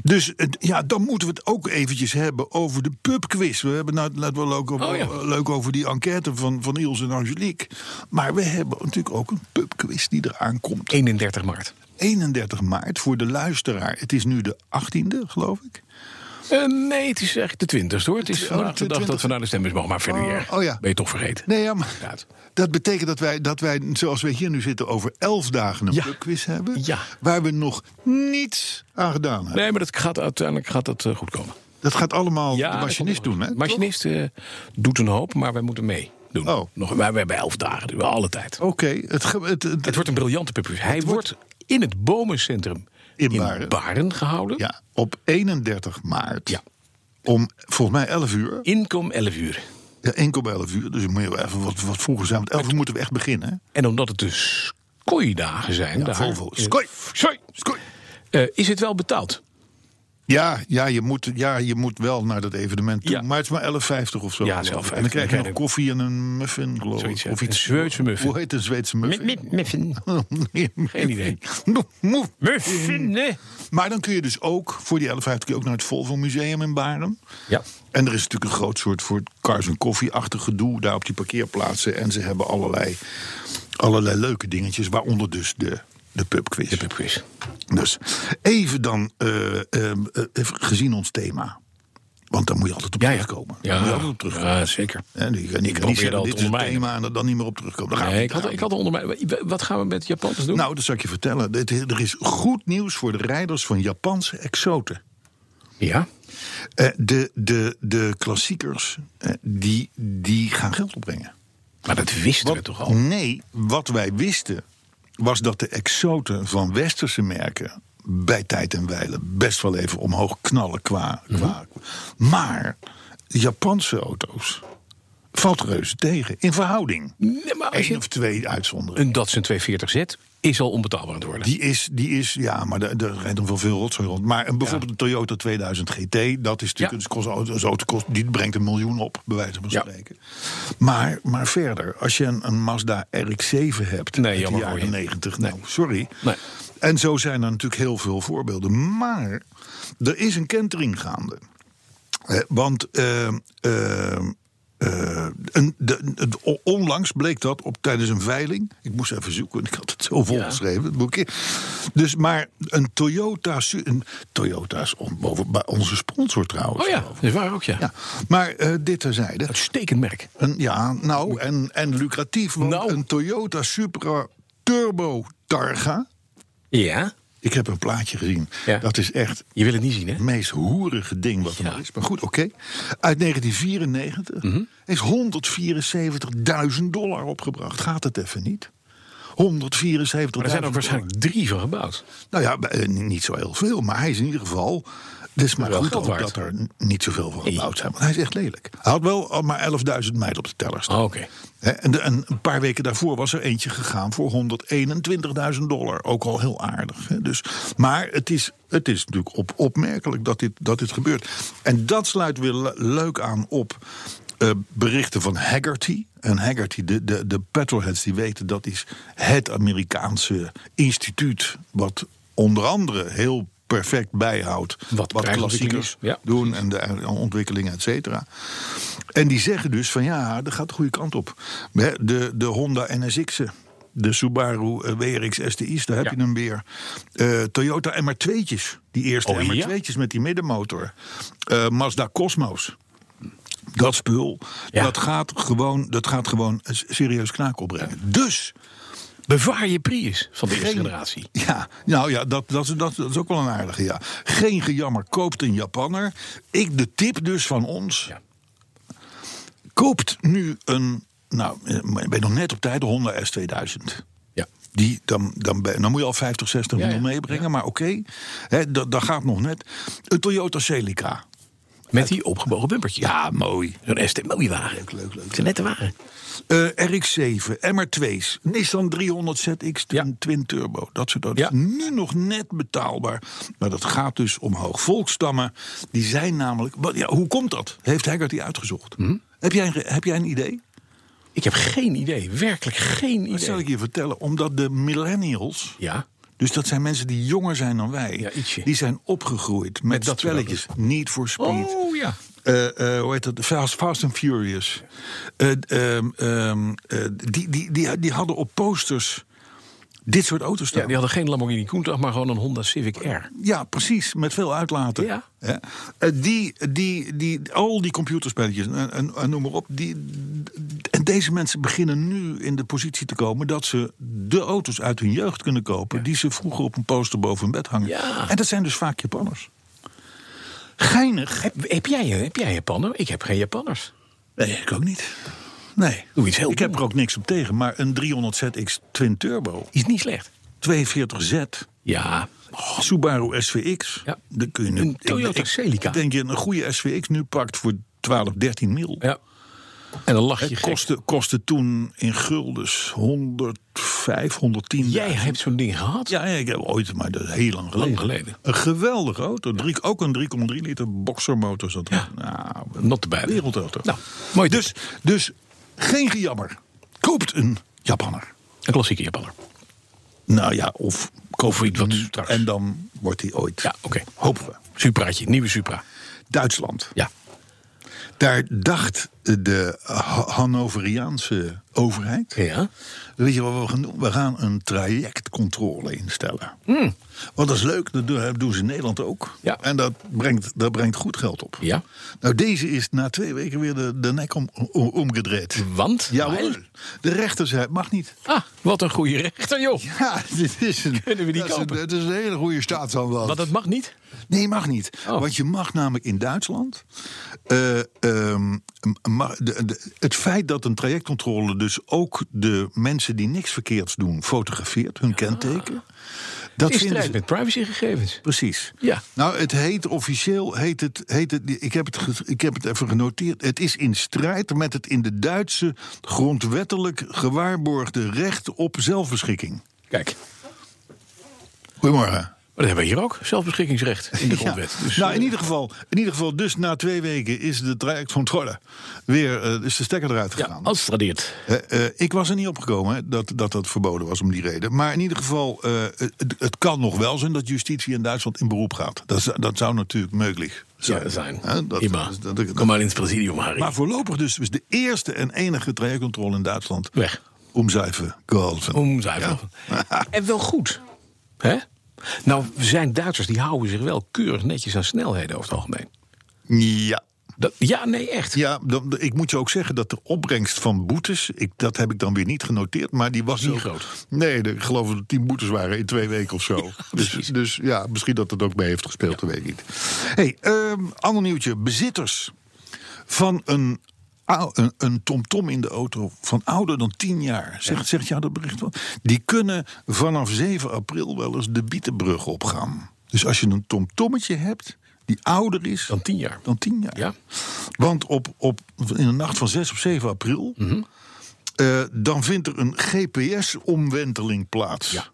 Speaker 3: Dus ja, dan moeten we het ook eventjes hebben over de pubquiz. We hebben nou wel leuk over,
Speaker 2: Oh
Speaker 3: leuk over die enquête van, van Niels en Angelique. Maar we hebben natuurlijk ook een pubquiz die eraan komt.
Speaker 2: 31 maart.
Speaker 3: 31 maart voor de luisteraar. Het is nu de 18e, geloof ik.
Speaker 2: Eh, nee, het is eigenlijk de 20ste hoor. Het is
Speaker 3: Oh,
Speaker 2: de dag dat
Speaker 3: 20e.
Speaker 2: we naar de stembus mogen. Maar verder
Speaker 3: Oh, oh ja.
Speaker 2: Ben je toch vergeten?
Speaker 3: Nee, ja, maar
Speaker 2: Inderdaad.
Speaker 3: dat betekent dat wij, dat wij, zoals we hier nu zitten, over 11 dagen een
Speaker 2: Ja.
Speaker 3: hebben.
Speaker 2: Ja.
Speaker 3: Waar we nog niets aan gedaan hebben.
Speaker 2: Nee, maar dat gaat, uiteindelijk gaat dat eh, goed komen.
Speaker 3: Dat gaat allemaal
Speaker 2: Ja,
Speaker 3: de machinist doen, hè?
Speaker 2: De machinist eh, doet een hoop, maar wij moeten mee doen.
Speaker 3: Oh.
Speaker 2: Nog, wij, wij hebben elf dagen, dus we alle tijd.
Speaker 3: Oké, het, het, het,
Speaker 2: Het wordt een briljante pubquiz. Hij wordt in het Bomencentrum
Speaker 3: In
Speaker 2: in,
Speaker 3: Baren.
Speaker 2: Baren. gehouden.
Speaker 3: ja, op 31 maart.
Speaker 2: Ja.
Speaker 3: Om volgens mij 11 uur.
Speaker 2: Inkom 11 uur.
Speaker 3: Ja, bij 11 uur. Dus moet je wel even wat, wat vroeger zijn. Want 11 uur moeten we echt beginnen. hè?
Speaker 2: En omdat het dus kooidagen zijn.
Speaker 3: Ja,
Speaker 2: daar-
Speaker 3: Volvo.
Speaker 2: eh,
Speaker 3: Skoi.
Speaker 2: Skoi.
Speaker 3: Skoi.
Speaker 2: Eh, is het wel betaald?
Speaker 3: Ja, ja, je moet, ja, je moet wel naar dat evenement toe.
Speaker 2: Ja.
Speaker 3: Maar het is maar 11,50 of zo.
Speaker 2: Ja,
Speaker 3: geloof ik.
Speaker 2: 11,50.
Speaker 3: En dan krijg je nog koffie en een muffin, geloof ik.
Speaker 2: ja.
Speaker 3: Of
Speaker 2: Een
Speaker 3: iets.
Speaker 2: Zweedse muffin.
Speaker 3: Hoe heet een Zweedse muffin?
Speaker 2: Muffin. Geen idee. Muffin, nee.
Speaker 3: Maar dan kun je dus ook, voor die 11,50 kun je ook naar het Volvo Museum in Baren.
Speaker 2: Ja.
Speaker 3: En er is natuurlijk een groot soort voor cars en koffie-achtig gedoe daar op die parkeerplaatsen. En ze hebben allerlei, allerlei leuke dingetjes, waaronder dus de, de pubquiz.
Speaker 2: De pubquiz.
Speaker 3: Dus even dan, eh, eh, eh, even gezien ons thema. Want daar moet je altijd op
Speaker 2: Ja,
Speaker 3: terugkomen. Daar moet je
Speaker 2: Ja,
Speaker 3: altijd op terugkomen.
Speaker 2: ja, zeker.
Speaker 3: En die kan, die kan
Speaker 2: probeer
Speaker 3: niet zeggen, dit is het thema en er dan niet meer op terugkomen. Daar
Speaker 2: Nee, ik had, ik had onder mij. Wat gaan we met Japanners doen?
Speaker 3: Nou, dat zal ik je vertellen. Er is goed nieuws voor de rijders van Japanse exoten.
Speaker 2: ja.
Speaker 3: De, de, de klassiekers, die, die gaan geld opbrengen.
Speaker 2: Maar dat wisten we toch al?
Speaker 3: Nee, wat wij wisten was dat de exoten van westerse merken bij tijd en wijle best wel even omhoog knallen qua.
Speaker 2: Mhm.
Speaker 3: qua maar Japanse auto's valt reuze tegen in verhouding.
Speaker 2: Nee, maar als
Speaker 3: Eén of twee uitzonderingen.
Speaker 2: een Datsun 240Z is al onbetaalbaar aan het worden.
Speaker 3: Die is, die is, ja, maar er er rijdt nog wel veel rotzooi rond. Maar een- bijvoorbeeld de Toyota 2000 GT, dat is natuurlijk,
Speaker 2: Ja.
Speaker 3: kost, zo'n auto kost, die brengt een miljoen op, bij wijze van
Speaker 2: Ja.
Speaker 3: spreken. Maar, maar verder, als je een, een Mazda RX-7 hebt
Speaker 2: Nee,
Speaker 3: uit de jaren
Speaker 2: je.
Speaker 3: 90, nou, sorry.
Speaker 2: Nee.
Speaker 3: En zo zijn er natuurlijk heel veel voorbeelden. Maar er is een kentering gaande. Eh, want eh, eh, eh, de, onlangs bleek dat op, tijdens een veiling. Ik moest even zoeken, ik had het zo volgeschreven, het boekje. Dus maar een Toyota. Een, Toyota is on- boven, bij onze sponsor trouwens.
Speaker 2: Oh ja, dat is waar ook, ja.
Speaker 3: ja. Maar eh, dit terzijde.
Speaker 2: Uitstekend merk.
Speaker 3: Een, ja, nou, en, en lucratief. Want
Speaker 2: Nou.
Speaker 3: een Toyota Supra Turbo Targa.
Speaker 2: Ja?
Speaker 3: Ik heb een plaatje gezien.
Speaker 2: Ja.
Speaker 3: Dat is echt
Speaker 2: Je wil het niet zien, hè?
Speaker 3: het meest hoerige ding wat er
Speaker 2: Ja.
Speaker 3: is. Maar goed, oké. Uit 1994
Speaker 2: Mhm.
Speaker 3: heeft 174.000 dollar opgebracht. Gaat het even niet? 174.000
Speaker 2: Maar er zijn ook
Speaker 3: dollar.
Speaker 2: waarschijnlijk drie van gebouwd.
Speaker 3: Nou ja, eh, niet zo heel veel, maar hij is in ieder geval. Het is maar
Speaker 2: Wel
Speaker 3: goed ook dat er niet zoveel van gebouwd zijn. Want hij is echt lelijk. Hij had wel maar 11.000 mijl op de teller staan.
Speaker 2: Oh,
Speaker 3: En, de- en een paar weken daarvoor was er eentje gegaan voor 121.000 dollar. Ook al heel aardig. Hè. Dus, maar het is, het is natuurlijk op, opmerkelijk dat dit, dat dit gebeurt. En dat sluit weer le- leuk aan op eh, berichten van Haggerty. En Haggerty, de, de, de petrolheads die weten, dat is het Amerikaanse instituut... wat onder andere heel perfect bijhoudt
Speaker 2: Wat
Speaker 3: klassiekers
Speaker 2: prijsklassiekers, ja.
Speaker 3: doen en de eh, ontwikkelingen, et cetera. En die zeggen dus van ja, dat gaat de goede kant op. De, de Honda NSX'en, de Subaru eh, WRX STI's, daar heb
Speaker 2: Ja.
Speaker 3: je hem weer. Eh, Toyota MR2'tjes, die eerste
Speaker 2: Oh, ja?
Speaker 3: MR2'tjes met die middenmotor. Mazda Cosmos. Dat spul,
Speaker 2: Ja.
Speaker 3: dat, gaat gewoon, dat gaat gewoon serieus knaak opbrengen. Dus
Speaker 2: Bewaar je Prius van de eerste generatie.
Speaker 3: ja, nou ja, dat, dat, is- dat, dat is ook wel een aardige, ja. Geen gejammer, koopt een Japanner. Ik, de tip dus van ons.
Speaker 2: Ja.
Speaker 3: Koopt nu een, nou, eh, ik ben nog net op tijd, de Honda S2000.
Speaker 2: Ja.
Speaker 3: Die, dan, dan, dan moet je al 50, 60
Speaker 2: Ja,
Speaker 3: meebrengen, maar oké. Hè, dat, dat gaat nog net. Een Toyota Celica.
Speaker 2: Met die opgebogen bumpertje.
Speaker 3: Ja, mooi.
Speaker 2: Zo'n ST, mooie wagen.
Speaker 3: Leuk, leuk, leuk.
Speaker 2: Het is nette wagen.
Speaker 3: Eh, RX-7, MR2's, Nissan 300 ZX Twin,
Speaker 2: Ja.
Speaker 3: Twin Turbo. Dat soort auto's.
Speaker 2: Ja.
Speaker 3: Nu nog net betaalbaar. Maar dat gaat dus omhoog. Volkstammen, die zijn namelijk... Ja, hoe komt dat? Heeft Haggard die uitgezocht?
Speaker 2: Hm?
Speaker 3: Heb, jij, een- heb jij een idee?
Speaker 2: Ik heb geen idee. Werkelijk geen
Speaker 3: Dat zal ik
Speaker 2: idee.
Speaker 3: je vertellen. Omdat de millennials...
Speaker 2: Ja.
Speaker 3: Dus dat zijn mensen die jonger zijn dan wij.
Speaker 2: Ja.
Speaker 3: Die zijn opgegroeid met,
Speaker 2: Met dat
Speaker 3: spelletjes. Need for Speed.
Speaker 2: Oh ja.
Speaker 3: Eh, eh, hoe heet dat? Fast, Fast and Furious. Eh, ehm, ehm, eh, die, die, die, die hadden op posters dit soort auto's staan.
Speaker 2: Ja, die hadden geen Lamborghini Countach, maar gewoon een Honda Civic R.
Speaker 3: Ja, precies, met veel uitlaten.
Speaker 2: Ja.
Speaker 3: Eh, die, die, die, al die computerspelletjes en, en, en noem maar op. Die, en deze mensen beginnen nu in de positie te komen dat ze de auto's uit hun jeugd kunnen kopen. die ze vroeger op een poster boven hun bed hangen.
Speaker 2: Ja.
Speaker 3: En dat zijn dus vaak Japanners. Geinig.
Speaker 2: Heb, heb, jij, heb jij Japanner? Ik heb geen Japanners.
Speaker 3: Nee, ik ook niet. Nee.
Speaker 2: Doe iets heel
Speaker 3: ik heb er ook niks op tegen, maar een 300ZX Twin Turbo,
Speaker 2: Is niet slecht.
Speaker 3: 42Z,
Speaker 2: Ja.
Speaker 3: Subaru SVX.
Speaker 2: Ja.
Speaker 3: Dan kun je nu,
Speaker 2: Een Toyota
Speaker 3: ik,
Speaker 2: Celica.
Speaker 3: Ik denk je een goede SVX nu pakt voor 12, 13 mil.
Speaker 2: Ja. En dan lach je
Speaker 3: Het kostte, kostte toen in guldens 105, 110.
Speaker 2: Jij hebt zo'n ding gehad?
Speaker 3: Ja, ja, ik heb ooit, maar dat is heel lang geleden.
Speaker 2: geleden.
Speaker 3: Een geweldige auto. Drie, ook een 3,3 liter boxermotor. Zat er. Nou,
Speaker 2: Not te bij.
Speaker 3: wereldauto.
Speaker 2: Nou, mooi
Speaker 3: dus, dus geen gejammer. Koopt een Japanner.
Speaker 2: Een klassieke Japanner.
Speaker 3: Nou ja, of koop
Speaker 2: Of iets wat straks.
Speaker 3: En dan wordt hij ooit.
Speaker 2: Ja, oké.
Speaker 3: Hopen we.
Speaker 2: Supraatje, nieuwe Supra.
Speaker 3: Duitsland.
Speaker 2: Ja.
Speaker 3: Daar dacht de Ha- Hannoveriaanse overheid.
Speaker 2: Ja.
Speaker 3: Weet je wat we gaan doen? We gaan een trajectcontrole instellen. Want dat is leuk, dat doen, ze in Nederland ook.
Speaker 2: Ja.
Speaker 3: En dat brengt, dat brengt goed geld op.
Speaker 2: Ja.
Speaker 3: Nou, deze is na twee weken weer de, de nek om, om- omgedraaid.
Speaker 2: Want?
Speaker 3: Jawel. De rechter zei, mag niet.
Speaker 2: Ah, wat een goede rechter, joh.
Speaker 3: Ja, dit is een,
Speaker 2: Kunnen we die
Speaker 3: dat is een- is een hele goede staatsaanwalt.
Speaker 2: Want dat mag niet?
Speaker 3: Nee, mag niet.
Speaker 2: Oh.
Speaker 3: Want je mag namelijk in Duitsland. eh, ehm, ma- de- de- het feit dat een trajectcontrole dus ook de mensen die niks verkeerds doen fotografeert, hun kenteken. Dat vinden
Speaker 2: strijd
Speaker 3: ze.
Speaker 2: met privacygegevens.
Speaker 3: Precies.
Speaker 2: Ja.
Speaker 3: Nou, het heet officieel, heet het, heet het, ik, heb het, ge- ik heb het even genoteerd. Het is in strijd met het in de Duitse grondwettelijk gewaarborgde recht op zelfbeschikking.
Speaker 2: Kijk,
Speaker 3: Goedemorgen.
Speaker 2: Maar dat hebben we hier ook. Zelfbeschikkingsrecht in de
Speaker 3: Ja.
Speaker 2: grondwet. Dus,
Speaker 3: nou,
Speaker 2: eh,
Speaker 3: in ieder, geval, in ieder geval, dus na twee weken is de trajectcontrole weer eh, is de stekker eruit
Speaker 2: ja,
Speaker 3: gegaan.
Speaker 2: als tradeert.
Speaker 3: Eh, eh, ik was er niet opgekomen hè, dat, dat dat verboden was om die reden. Maar in ieder geval, eh, het, het kan nog wel zijn dat justitie in Duitsland in beroep gaat. Dat, dat zou natuurlijk mogelijk zijn.
Speaker 2: Ja, zijn.
Speaker 3: Hè, dat- dat- dat-
Speaker 2: kom maar in het presidium, Harry.
Speaker 3: maar voorlopig dus is de eerste en enige trajectcontrole in Duitsland
Speaker 2: Weg.
Speaker 3: omzuiven geholpen.
Speaker 2: Omzuiveren. En wel goed. Hè? Nou, zijn Duitsers die houden zich wel keurig netjes aan snelheden over het algemeen.
Speaker 3: Ja.
Speaker 2: Dat, ja, nee, echt.
Speaker 3: Ja, dan, ik moet je ook zeggen dat de opbrengst van boetes, ik, dat heb ik dan weer niet genoteerd, maar die was
Speaker 2: Niet groot.
Speaker 3: Nee, de- ik geloof dat er tien boetes waren in twee weken of zo. dus, dus ja, misschien dat het ook mee heeft gespeeld, dat weet ik niet. hey, ehm, ander nieuwtje. Bezitters van een, een, een TomTom in de auto van ouder dan 10 jaar. Zegt, zegt jou dat bericht wel? Die kunnen vanaf 7 april wel eens de Bietenbrug opgaan. Dus als je een TomTommetje hebt die ouder is
Speaker 2: Dan tien jaar.
Speaker 3: dan 10 jaar.
Speaker 2: Ja.
Speaker 3: Want op, op, in de nacht van 6 op 7 april.
Speaker 2: Mhm.
Speaker 3: eh, dan vindt er een GPS-omwenteling plaats.
Speaker 2: Ja.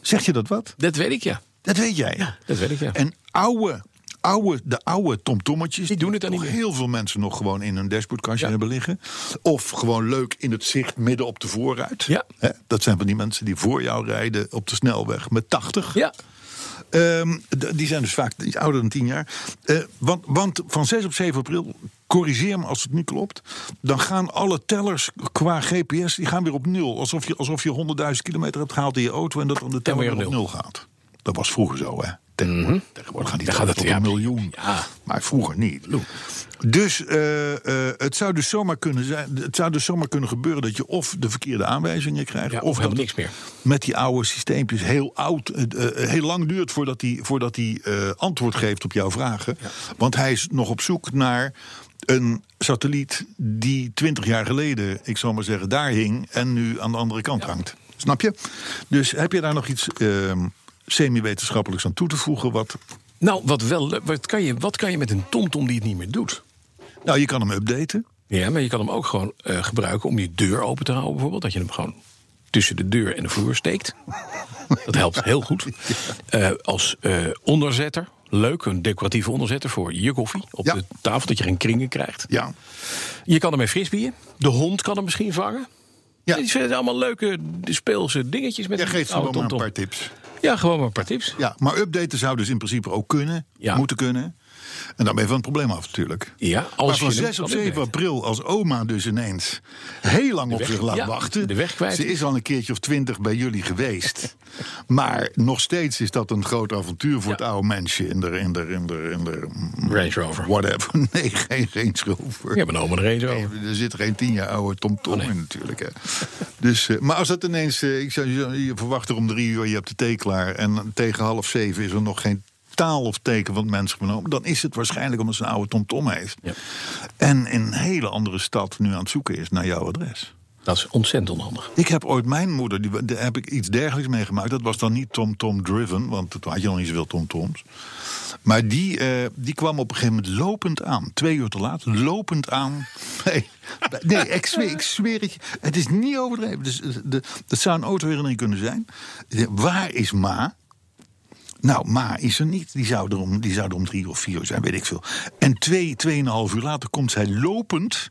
Speaker 3: Zeg je dat wat?
Speaker 2: Dat weet ik, ja.
Speaker 3: Dat weet jij.
Speaker 2: Ja, dat weet ik, ja.
Speaker 3: En oude, oude, de oude tomtommetjes...
Speaker 2: Die doen het dan niet meer.
Speaker 3: heel veel mensen nog gewoon in hun dashboardkastje
Speaker 2: Ja.
Speaker 3: hebben liggen. Of gewoon leuk in het zicht midden op de voorruit.
Speaker 2: Ja.
Speaker 3: Dat zijn van die mensen die voor jou rijden op de snelweg met 80.
Speaker 2: Ja,
Speaker 3: Ehm, die zijn dus vaak iets ouder dan 10 jaar. Eh, want, want van 6 op 7 april, corrigeer me als het niet klopt... dan gaan alle tellers qua GPS die gaan weer op nul. Alsof je, alsof je 100.000 kilometer hebt gehaald in je auto... en dat dan de teller
Speaker 2: weer
Speaker 3: op
Speaker 2: nul
Speaker 3: gaat. Dat was vroeger zo, hè? Tegenwoordig, tegenwoordig die
Speaker 2: Dan gaat het,
Speaker 3: een miljoen.
Speaker 2: ja.
Speaker 3: Maar vroeger niet. Dus eh, eh, het, zou dus zomaar kunnen zijn, het zou dus zomaar kunnen gebeuren... dat je of de verkeerde aanwijzingen krijgt...
Speaker 2: Ja, of helemaal niks
Speaker 3: met die oude systeempjes heel oud, eh, heel lang duurt voordat hij voordat hij antwoord geeft op jouw vragen. Want hij is nog op zoek naar een satelliet die 20 jaar geleden, ik zal maar zeggen, daar hing en nu aan de andere kant hangt. Snap je? Dus heb je daar nog iets ehm, semi-wetenschappelijks aan toe te voegen? Wat,
Speaker 2: Nou, wat, wel, wat, kan je, wat kan je met een TomTom die het niet meer doet?
Speaker 3: nou, je kan hem updaten.
Speaker 2: Ja, maar je kan hem ook gewoon eh, gebruiken om je deur open te houden, bijvoorbeeld. Dat je hem gewoon tussen de deur en de vloer steekt. Dat helpt heel goed. Eh, als eh, onderzetter, leuk, een decoratieve onderzetter voor je koffie op
Speaker 3: Ja.
Speaker 2: de tafel, dat je geen kringen krijgt.
Speaker 3: Ja.
Speaker 2: Je kan ermee frisbeeën. De hond kan hem misschien vangen.
Speaker 3: Ja.
Speaker 2: Die zijn allemaal leuke speelse dingetjes met een
Speaker 3: geeft
Speaker 2: oude
Speaker 3: gewoon maar een paar tips.
Speaker 2: Ja, gewoon maar een paar tips.
Speaker 3: Ja, maar updaten zou dus in principe ook kunnen, moeten kunnen. En dan ben je van het probleem af natuurlijk.
Speaker 2: Ja,
Speaker 3: Maar
Speaker 2: als
Speaker 3: van
Speaker 2: je hem
Speaker 3: 6 op
Speaker 2: kan
Speaker 3: 7
Speaker 2: updaten.
Speaker 3: april, als oma dus ineens heel lang op zich laat
Speaker 2: ja,
Speaker 3: wachten.
Speaker 2: de weg kwijt
Speaker 3: Ze
Speaker 2: is.
Speaker 3: al een keertje of twintig bij jullie geweest. maar nog steeds is dat een groot avontuur voor
Speaker 2: Ja.
Speaker 3: het oude mensje in de, in de, in de, in de
Speaker 2: Range Rover.
Speaker 3: whatever. Nee, geen Range Rover.
Speaker 2: Ja, mijn oma een over.
Speaker 3: Nee, Er zit geen tien jaar oude Tom Tom
Speaker 2: Oh, nee.
Speaker 3: in natuurlijk. Hè. Dus, eh, maar als dat ineens, eh, ik zou je, je verwacht er om drie uur, je hebt de thee klaar... en tegen half zeven is er nog geen taal of teken van het mens genomen... dan is het waarschijnlijk omdat ze een oude Tom Tom heeft.
Speaker 2: Ja.
Speaker 3: En in een hele andere stad nu aan het zoeken is naar jouw adres.
Speaker 2: Dat is ontzettend onhandig.
Speaker 3: Ik heb ooit mijn moeder, die, daar heb ik iets dergelijks meegemaakt. Dat was dan niet Tom Tom driven, want toen had je nog niet zoveel Tom Toms. Maar die, eh, die kwam op een gegeven moment lopend aan. Twee uur te laat, lopend aan. Nee, nee ik, zweer, ik zweer het je. Het is niet overdreven. Dus, eh, de, dat zou een autoherinnering kunnen zijn. Waar is Ma? Nou, Ma is er niet. Die zou er om, die zou er om drie of vier uur zijn, weet ik veel. En twee, tweeënhalf uur later komt zij lopend...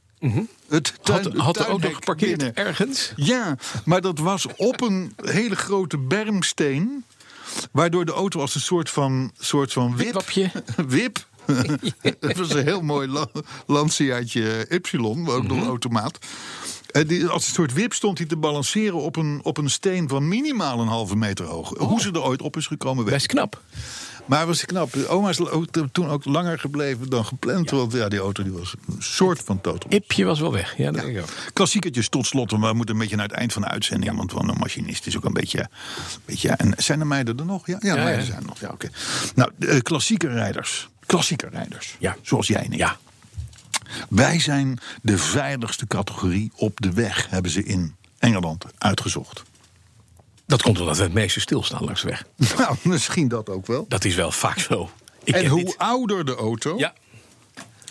Speaker 3: Het tuin,
Speaker 2: Had,
Speaker 3: het
Speaker 2: had de auto geparkeerd
Speaker 3: binnen.
Speaker 2: ergens?
Speaker 3: Ja, maar dat was op een hele grote bermsteen. Waardoor de auto als een soort van, soort van wip.
Speaker 2: Wipwapje.
Speaker 3: Wip. dat was een heel mooi la Lanciaatje Y, ook nog
Speaker 2: Mhm.
Speaker 3: een automaat. Eh, die, als een soort wip stond hij te balanceren op een, op een steen van minimaal een halve meter hoog. Hoe ze er ooit op is gekomen, weet
Speaker 2: Best knap.
Speaker 3: maar was knap. Oma is ook, toen ook langer gebleven dan gepland. Want ja, die auto die was een soort van totaal.
Speaker 2: Ipje was wel weg. Ja, dat ook.
Speaker 3: Klassiekertjes tot slot. want We moeten een beetje naar het eind van de uitzending. Want van een machinist is ook een beetje. beetje en zijn er meiden er nog? Ja, ja,
Speaker 2: Ja,
Speaker 3: meiden
Speaker 2: ja.
Speaker 3: zijn er nog. Ja, oké. Nou, eh, klassieke rijders. Klassieke rijders.
Speaker 2: Ja.
Speaker 3: Zoals jij en ik.
Speaker 2: Ja,
Speaker 3: Wij zijn de veiligste categorie op de weg. Hebben ze in Engeland uitgezocht.
Speaker 2: dat komt omdat we het meeste stilstaan langs de weg.
Speaker 3: Nou, misschien dat ook wel.
Speaker 2: Dat is wel vaak zo. Ik
Speaker 3: en hoe ouder de auto,
Speaker 2: Ja,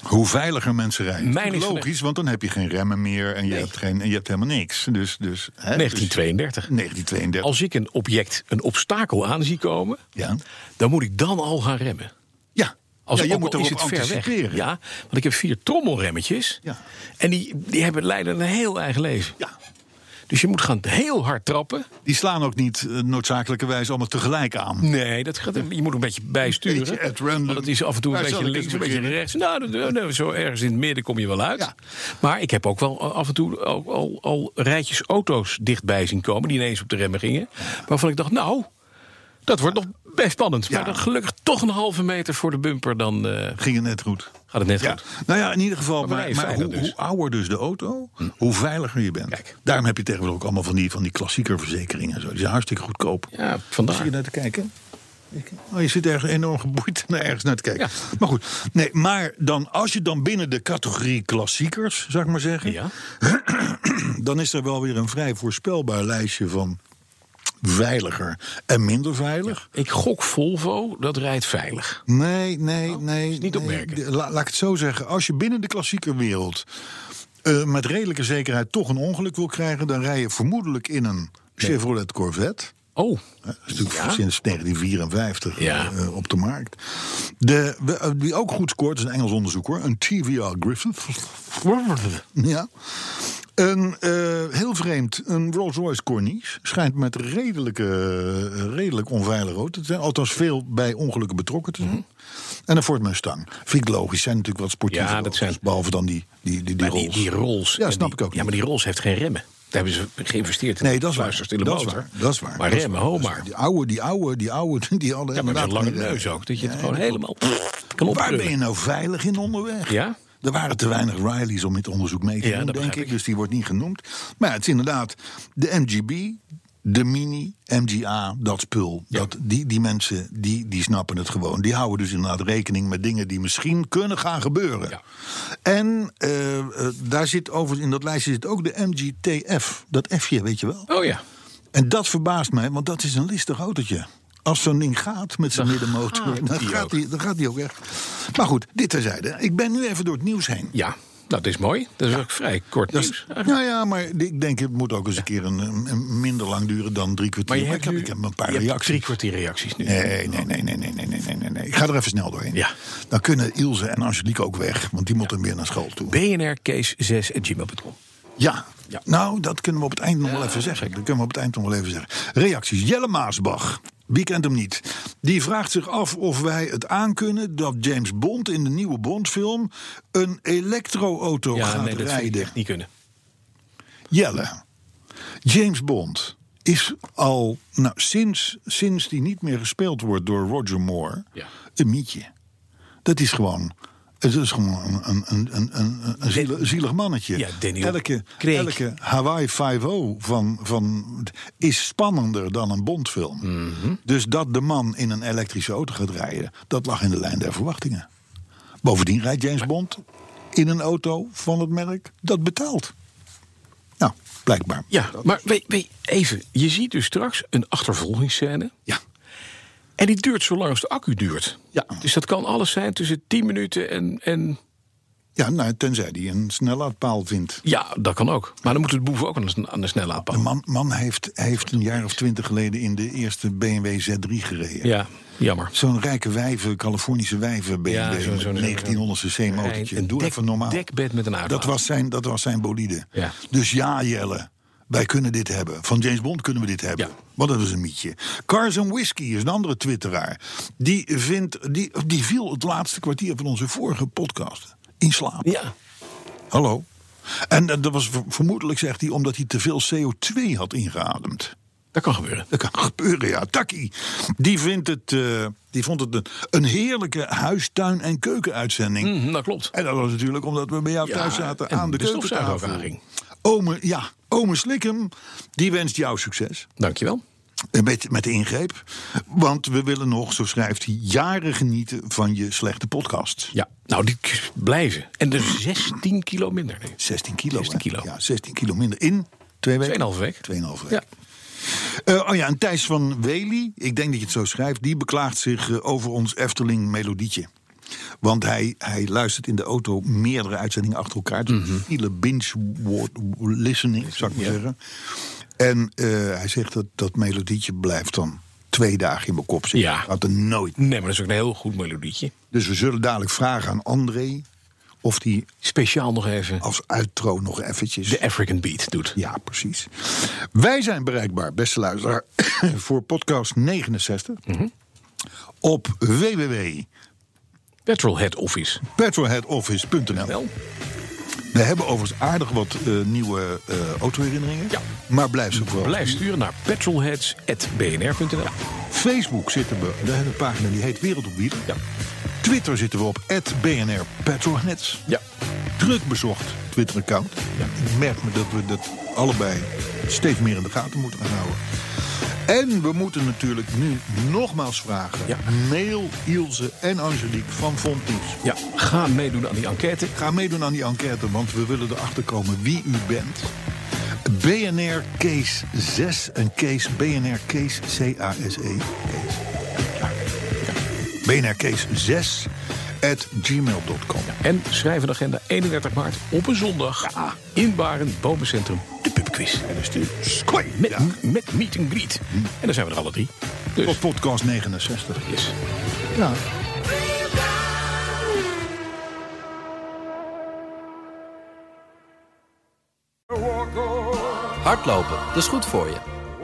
Speaker 3: hoe veiliger mensen rijden.
Speaker 2: Mijn
Speaker 3: Logisch, want dan heb je geen remmen meer en je, hebt, geen, en je hebt helemaal niks. Dus, dus, hè,
Speaker 2: 1932.
Speaker 3: Dus 1932.
Speaker 2: Als ik een object, een obstakel aan zie komen,
Speaker 3: Ja.
Speaker 2: dan moet ik dan al gaan remmen. Als
Speaker 3: ja, je
Speaker 2: ook
Speaker 3: moet
Speaker 2: is het ver weg. Ja, want ik heb vier trommelremmetjes.
Speaker 3: Ja.
Speaker 2: En die, die hebben leiden een heel eigen leven.
Speaker 3: Ja.
Speaker 2: Dus je moet gaan heel hard trappen.
Speaker 3: Die slaan ook niet eh, noodzakelijkerwijs allemaal tegelijk aan.
Speaker 2: Nee, dat gaat, je moet een beetje bijsturen.
Speaker 3: Beetje at random.
Speaker 2: Want het is af en toe een
Speaker 3: Waar
Speaker 2: beetje links, een beetje rechts. Nou, dat- nou, zo ergens in het midden kom je wel uit.
Speaker 3: Ja.
Speaker 2: Maar ik heb ook wel af en toe al, al, al rijtjes auto's dichtbij zien komen... die ineens op de remmen gingen. Waarvan ik dacht, nou, dat wordt nog best spannend.
Speaker 3: Ja.
Speaker 2: Maar dan gelukkig toch een halve meter voor de bumper... dan, eh,
Speaker 3: Ging het net goed.
Speaker 2: Gaat het net
Speaker 3: Ja,
Speaker 2: goed.
Speaker 3: nou ja, in ieder geval,
Speaker 2: Maar
Speaker 3: maar, hoe,
Speaker 2: dus.
Speaker 3: hoe ouder dus de auto, hoe veiliger je bent.
Speaker 2: Kijk.
Speaker 3: Daarom heb je tegenwoordig ook allemaal van die, van die klassieker verzekeringen en zo. Die zijn hartstikke goedkoop.
Speaker 2: Ja,
Speaker 3: Zie
Speaker 2: vandaar.
Speaker 3: je naar te kijken? Oh, je zit ergens enorm geboeid naar ergens naar te kijken.
Speaker 2: Ja.
Speaker 3: Maar goed, nee, maar dan, als je dan binnen de categorie klassiekers, zou ik maar zeggen,
Speaker 2: Ja.
Speaker 3: dan is er wel weer een vrij voorspelbaar lijstje van veiliger en minder veilig.
Speaker 2: Ik gok Volvo, dat rijdt veilig.
Speaker 3: Nee, nee, nee.
Speaker 2: Is niet op
Speaker 3: nee.
Speaker 2: merken.
Speaker 3: De- la- laat ik het zo zeggen. Als je binnen de klassiekerwereld eh, met redelijke zekerheid toch een ongeluk wil krijgen, dan rij je vermoedelijk in een Chevrolet Corvette.
Speaker 2: Oh,
Speaker 3: Dat is natuurlijk
Speaker 2: Ja.
Speaker 3: sinds 1954
Speaker 2: Ja.
Speaker 3: eh, op de markt. De, eh, die ook goed scoort, is een Engels onderzoek hoor. Een TVR Griffith. Ja. Een eh, heel vreemd, een Rolls-Royce Corniche. Schijnt met redelijke, eh, redelijk onveilige auto te zijn. Althans veel bij ongelukken betrokken te zijn. En een Ford Mustang. Vind ik logisch. Zijn natuurlijk wat sportieve.
Speaker 2: Ja, dat zijn-
Speaker 3: Behalve dan die, die, die, die
Speaker 2: maar die,
Speaker 3: Rolls.
Speaker 2: die Rolls.
Speaker 3: Ja, snap
Speaker 2: die-
Speaker 3: ik ook
Speaker 2: Ja,
Speaker 3: niet.
Speaker 2: maar die Rolls heeft geen remmen. Daar hebben ze geïnvesteerd in
Speaker 3: Nee, dat is waar.
Speaker 2: fluisters in de
Speaker 3: dat, is waar. dat is waar.
Speaker 2: Maar
Speaker 3: dat
Speaker 2: remmen,
Speaker 3: waar,
Speaker 2: ho maar.
Speaker 3: waar. Die oude, die oude, die oude, die hadden
Speaker 2: Ja, maar met een lange neus ook. Dat je het
Speaker 3: Ja,
Speaker 2: gewoon helemaal kan
Speaker 3: Waar
Speaker 2: opkrullen.
Speaker 3: ben je nou veilig in onderweg?
Speaker 2: Ja?
Speaker 3: Er waren te weinig Rileys om dit onderzoek mee te
Speaker 2: Ja,
Speaker 3: doen, denk ik. Dus die wordt niet genoemd. Maar ja, het is inderdaad de MGB, de Mini, MGA, dat spul. Dat, die, die mensen, die, die snappen het gewoon. Die houden dus inderdaad rekening met dingen die misschien kunnen gaan gebeuren.
Speaker 2: Ja.
Speaker 3: En eh, eh, daar zit over, in dat lijstje zit ook de MGTF. Dat F'je, weet je wel.
Speaker 2: Oh ja.
Speaker 3: En dat verbaast mij, want dat is een listig autootje. Als zo'n ding gaat met zijn middenmotor, dan gaat, die, dan gaat die ook echt. Maar goed, dit terzijde. Ik ben nu even door het nieuws heen.
Speaker 2: Ja, dat is mooi. Dat is ook vrij kort
Speaker 3: Dat
Speaker 2: nieuws.
Speaker 3: is, nou ja, maar ik denk het moet ook eens een keer een, een minder lang duren dan drie kwartier.
Speaker 2: Maar je
Speaker 3: Maar
Speaker 2: hebt
Speaker 3: ik, heb,
Speaker 2: nu
Speaker 3: ik heb een paar reacties.
Speaker 2: drie kwartier reacties nu.
Speaker 3: Nee, nee, nee, nee, nee, nee, nee, nee, nee. Ik ga er even snel doorheen.
Speaker 2: Ja.
Speaker 3: Dan kunnen Ilse en Angelique ook weg, want die moeten weer naar school toe.
Speaker 2: BNR Case 6 gmail.com.
Speaker 3: Ja.
Speaker 2: Ja.
Speaker 3: Nou, dat kunnen we op het eind nog wel even zeggen. Dat kunnen we op het eind nog wel even zeggen. Reacties. Jelle Maasbach. Wie kent hem niet? Die vraagt zich af of wij het aankunnen dat James Bond in de nieuwe Bondfilm een elektroauto
Speaker 2: Ja,
Speaker 3: gaat
Speaker 2: nee, dat
Speaker 3: rijden.
Speaker 2: echt niet kunnen.
Speaker 3: Jelle, James Bond is al nou, sinds, sinds die niet meer gespeeld wordt door Roger Moore
Speaker 2: Ja.
Speaker 3: een mietje. Dat is gewoon. Het is gewoon een, een, een, een, een, een zielig, zielig mannetje.
Speaker 2: Ja,
Speaker 3: elke, elke Hawaii 5-0 van, van, is spannender dan een Bondfilm.
Speaker 2: Mhm.
Speaker 3: Dus dat de man in een elektrische auto gaat rijden, dat lag in de lijn der verwachtingen. Bovendien rijdt James Bond in een auto van het merk dat betaalt. Nou, blijkbaar.
Speaker 2: Ja, maar weet, weet, even. Je ziet dus straks een achtervolgingsscène.
Speaker 3: Ja.
Speaker 2: En die duurt zo lang als de accu duurt.
Speaker 3: Ja.
Speaker 2: Dus dat kan alles zijn tussen 10 minuten en, en.
Speaker 3: Ja, nou, tenzij hij een snellaadpaal vindt.
Speaker 2: Ja, dat kan ook. Maar dan moet het boeven ook aan de, aan de snelle
Speaker 3: De man, man heeft, heeft een jaar of twintig geleden in de eerste BMW Z3 gereden.
Speaker 2: Ja, jammer.
Speaker 3: Zo'n rijke wijven, Californische wijven BMW,
Speaker 2: Ja, zo- zo'n-
Speaker 3: 1900 cc motortje.
Speaker 2: Een
Speaker 3: Doe
Speaker 2: dek-
Speaker 3: even normaal.
Speaker 2: dekbed met een uitlaat.
Speaker 3: Dat was zijn, dat was zijn bolide.
Speaker 2: Ja.
Speaker 3: Dus ja, Jelle, wij kunnen dit hebben. Van James Bond kunnen we dit hebben.
Speaker 2: Ja.
Speaker 3: Want dat is een mietje. Cars and Whiskey is een andere twitteraar. Die, vindt, die, die viel het laatste kwartier van onze vorige podcast in slaap.
Speaker 2: Ja.
Speaker 3: Hallo. En eh, dat was ver- vermoedelijk, zegt hij, omdat hij te veel CO2 had ingeademd.
Speaker 2: Dat kan gebeuren.
Speaker 3: Dat kan gebeuren, ja. Taki, die, vindt het, eh, die vond het een, een heerlijke huistuin- en keukenuitzending.
Speaker 2: Mhm, dat klopt.
Speaker 3: En dat was natuurlijk omdat we bij jou
Speaker 2: Ja,
Speaker 3: thuis zaten
Speaker 2: en
Speaker 3: aan de,
Speaker 2: de
Speaker 3: keukentafel. Ome, ja, ome Slikkem, die wenst jou succes.
Speaker 2: Dankjewel.
Speaker 3: Eh, Met, met de ingreep. Want we willen nog, zo schrijft hij, jaren genieten van je slechte podcast.
Speaker 2: Ja, nou, die blijven. En dus 16 kilo minder. Nee.
Speaker 3: 16 kilo.
Speaker 2: 16
Speaker 3: hè?
Speaker 2: kilo.
Speaker 3: Ja, 16 kilo minder in twee weken.
Speaker 2: 2,5 week.
Speaker 3: 2,5 week.
Speaker 2: Ja.
Speaker 3: Eh, oh ja, en Thijs van Wely, ik denk dat je het zo schrijft, die beklaagt zich eh, over ons Efteling melodietje. Want hij, hij luistert in de auto meerdere uitzendingen achter elkaar. Dus Hele binge-listening, zou ik maar
Speaker 2: Ja.
Speaker 3: zeggen. En eh, hij zegt dat dat melodietje blijft dan twee dagen in mijn kop zitten.
Speaker 2: Ja.
Speaker 3: Gaat er nooit.
Speaker 2: Nee, maar dat is ook een heel goed melodietje.
Speaker 3: Dus we zullen dadelijk vragen aan André of die
Speaker 2: Speciaal nog even
Speaker 3: als outro nog eventjes...
Speaker 2: de African Beat doet.
Speaker 3: Ja, precies. Wij zijn bereikbaar, beste luisteraar, voor podcast 69
Speaker 2: Mhm.
Speaker 3: op www
Speaker 2: Petrolhead Office.
Speaker 3: petrolheadoffice.nl. We hebben overigens aardig wat eh, nieuwe eh autoherinneringen.
Speaker 2: Ja.
Speaker 3: Maar blijf ze vooral.
Speaker 2: blijf sturen naar petrolheads.bnr.nl.
Speaker 3: Facebook zitten we. Daar hebben we een pagina die heet Wereld op Wielen.
Speaker 2: Ja.
Speaker 3: Twitter zitten we op BNR Petrolheads.
Speaker 2: Ja.
Speaker 3: Druk bezocht Twitter-account. Ik merk me dat we dat allebei steeds meer in de gaten moeten gaan houden. En we moeten natuurlijk nu nogmaals vragen.
Speaker 2: Ja.
Speaker 3: Mail Ilse en Angelique van Fontief.
Speaker 2: Ja, ga meedoen aan die enquête.
Speaker 3: Ga meedoen aan die enquête, want we willen erachter komen wie u bent. BNR Case 6, een case, BNR Case, C-A-S-E, case. Ja. BNR Case 6 at gmail.com.
Speaker 2: En schrijf een agenda 31 maart op een zondag. In Baren, Bomencentrum, de
Speaker 3: En dan stuur Squay.
Speaker 2: Met,
Speaker 3: Ja.
Speaker 2: met meet and greet. En dan zijn we er alle drie. Dus,
Speaker 3: Tot podcast 69.
Speaker 2: yes.
Speaker 3: Ja.
Speaker 6: Hardlopen, dat is goed voor je.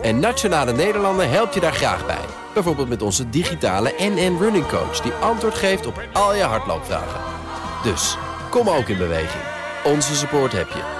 Speaker 6: En Nationale Nederlanden helpt je daar graag bij. Bijvoorbeeld met onze digitale NN Running Coach... die antwoord geeft op al je hardloopvragen. Dus, kom ook in beweging. Onze support heb je.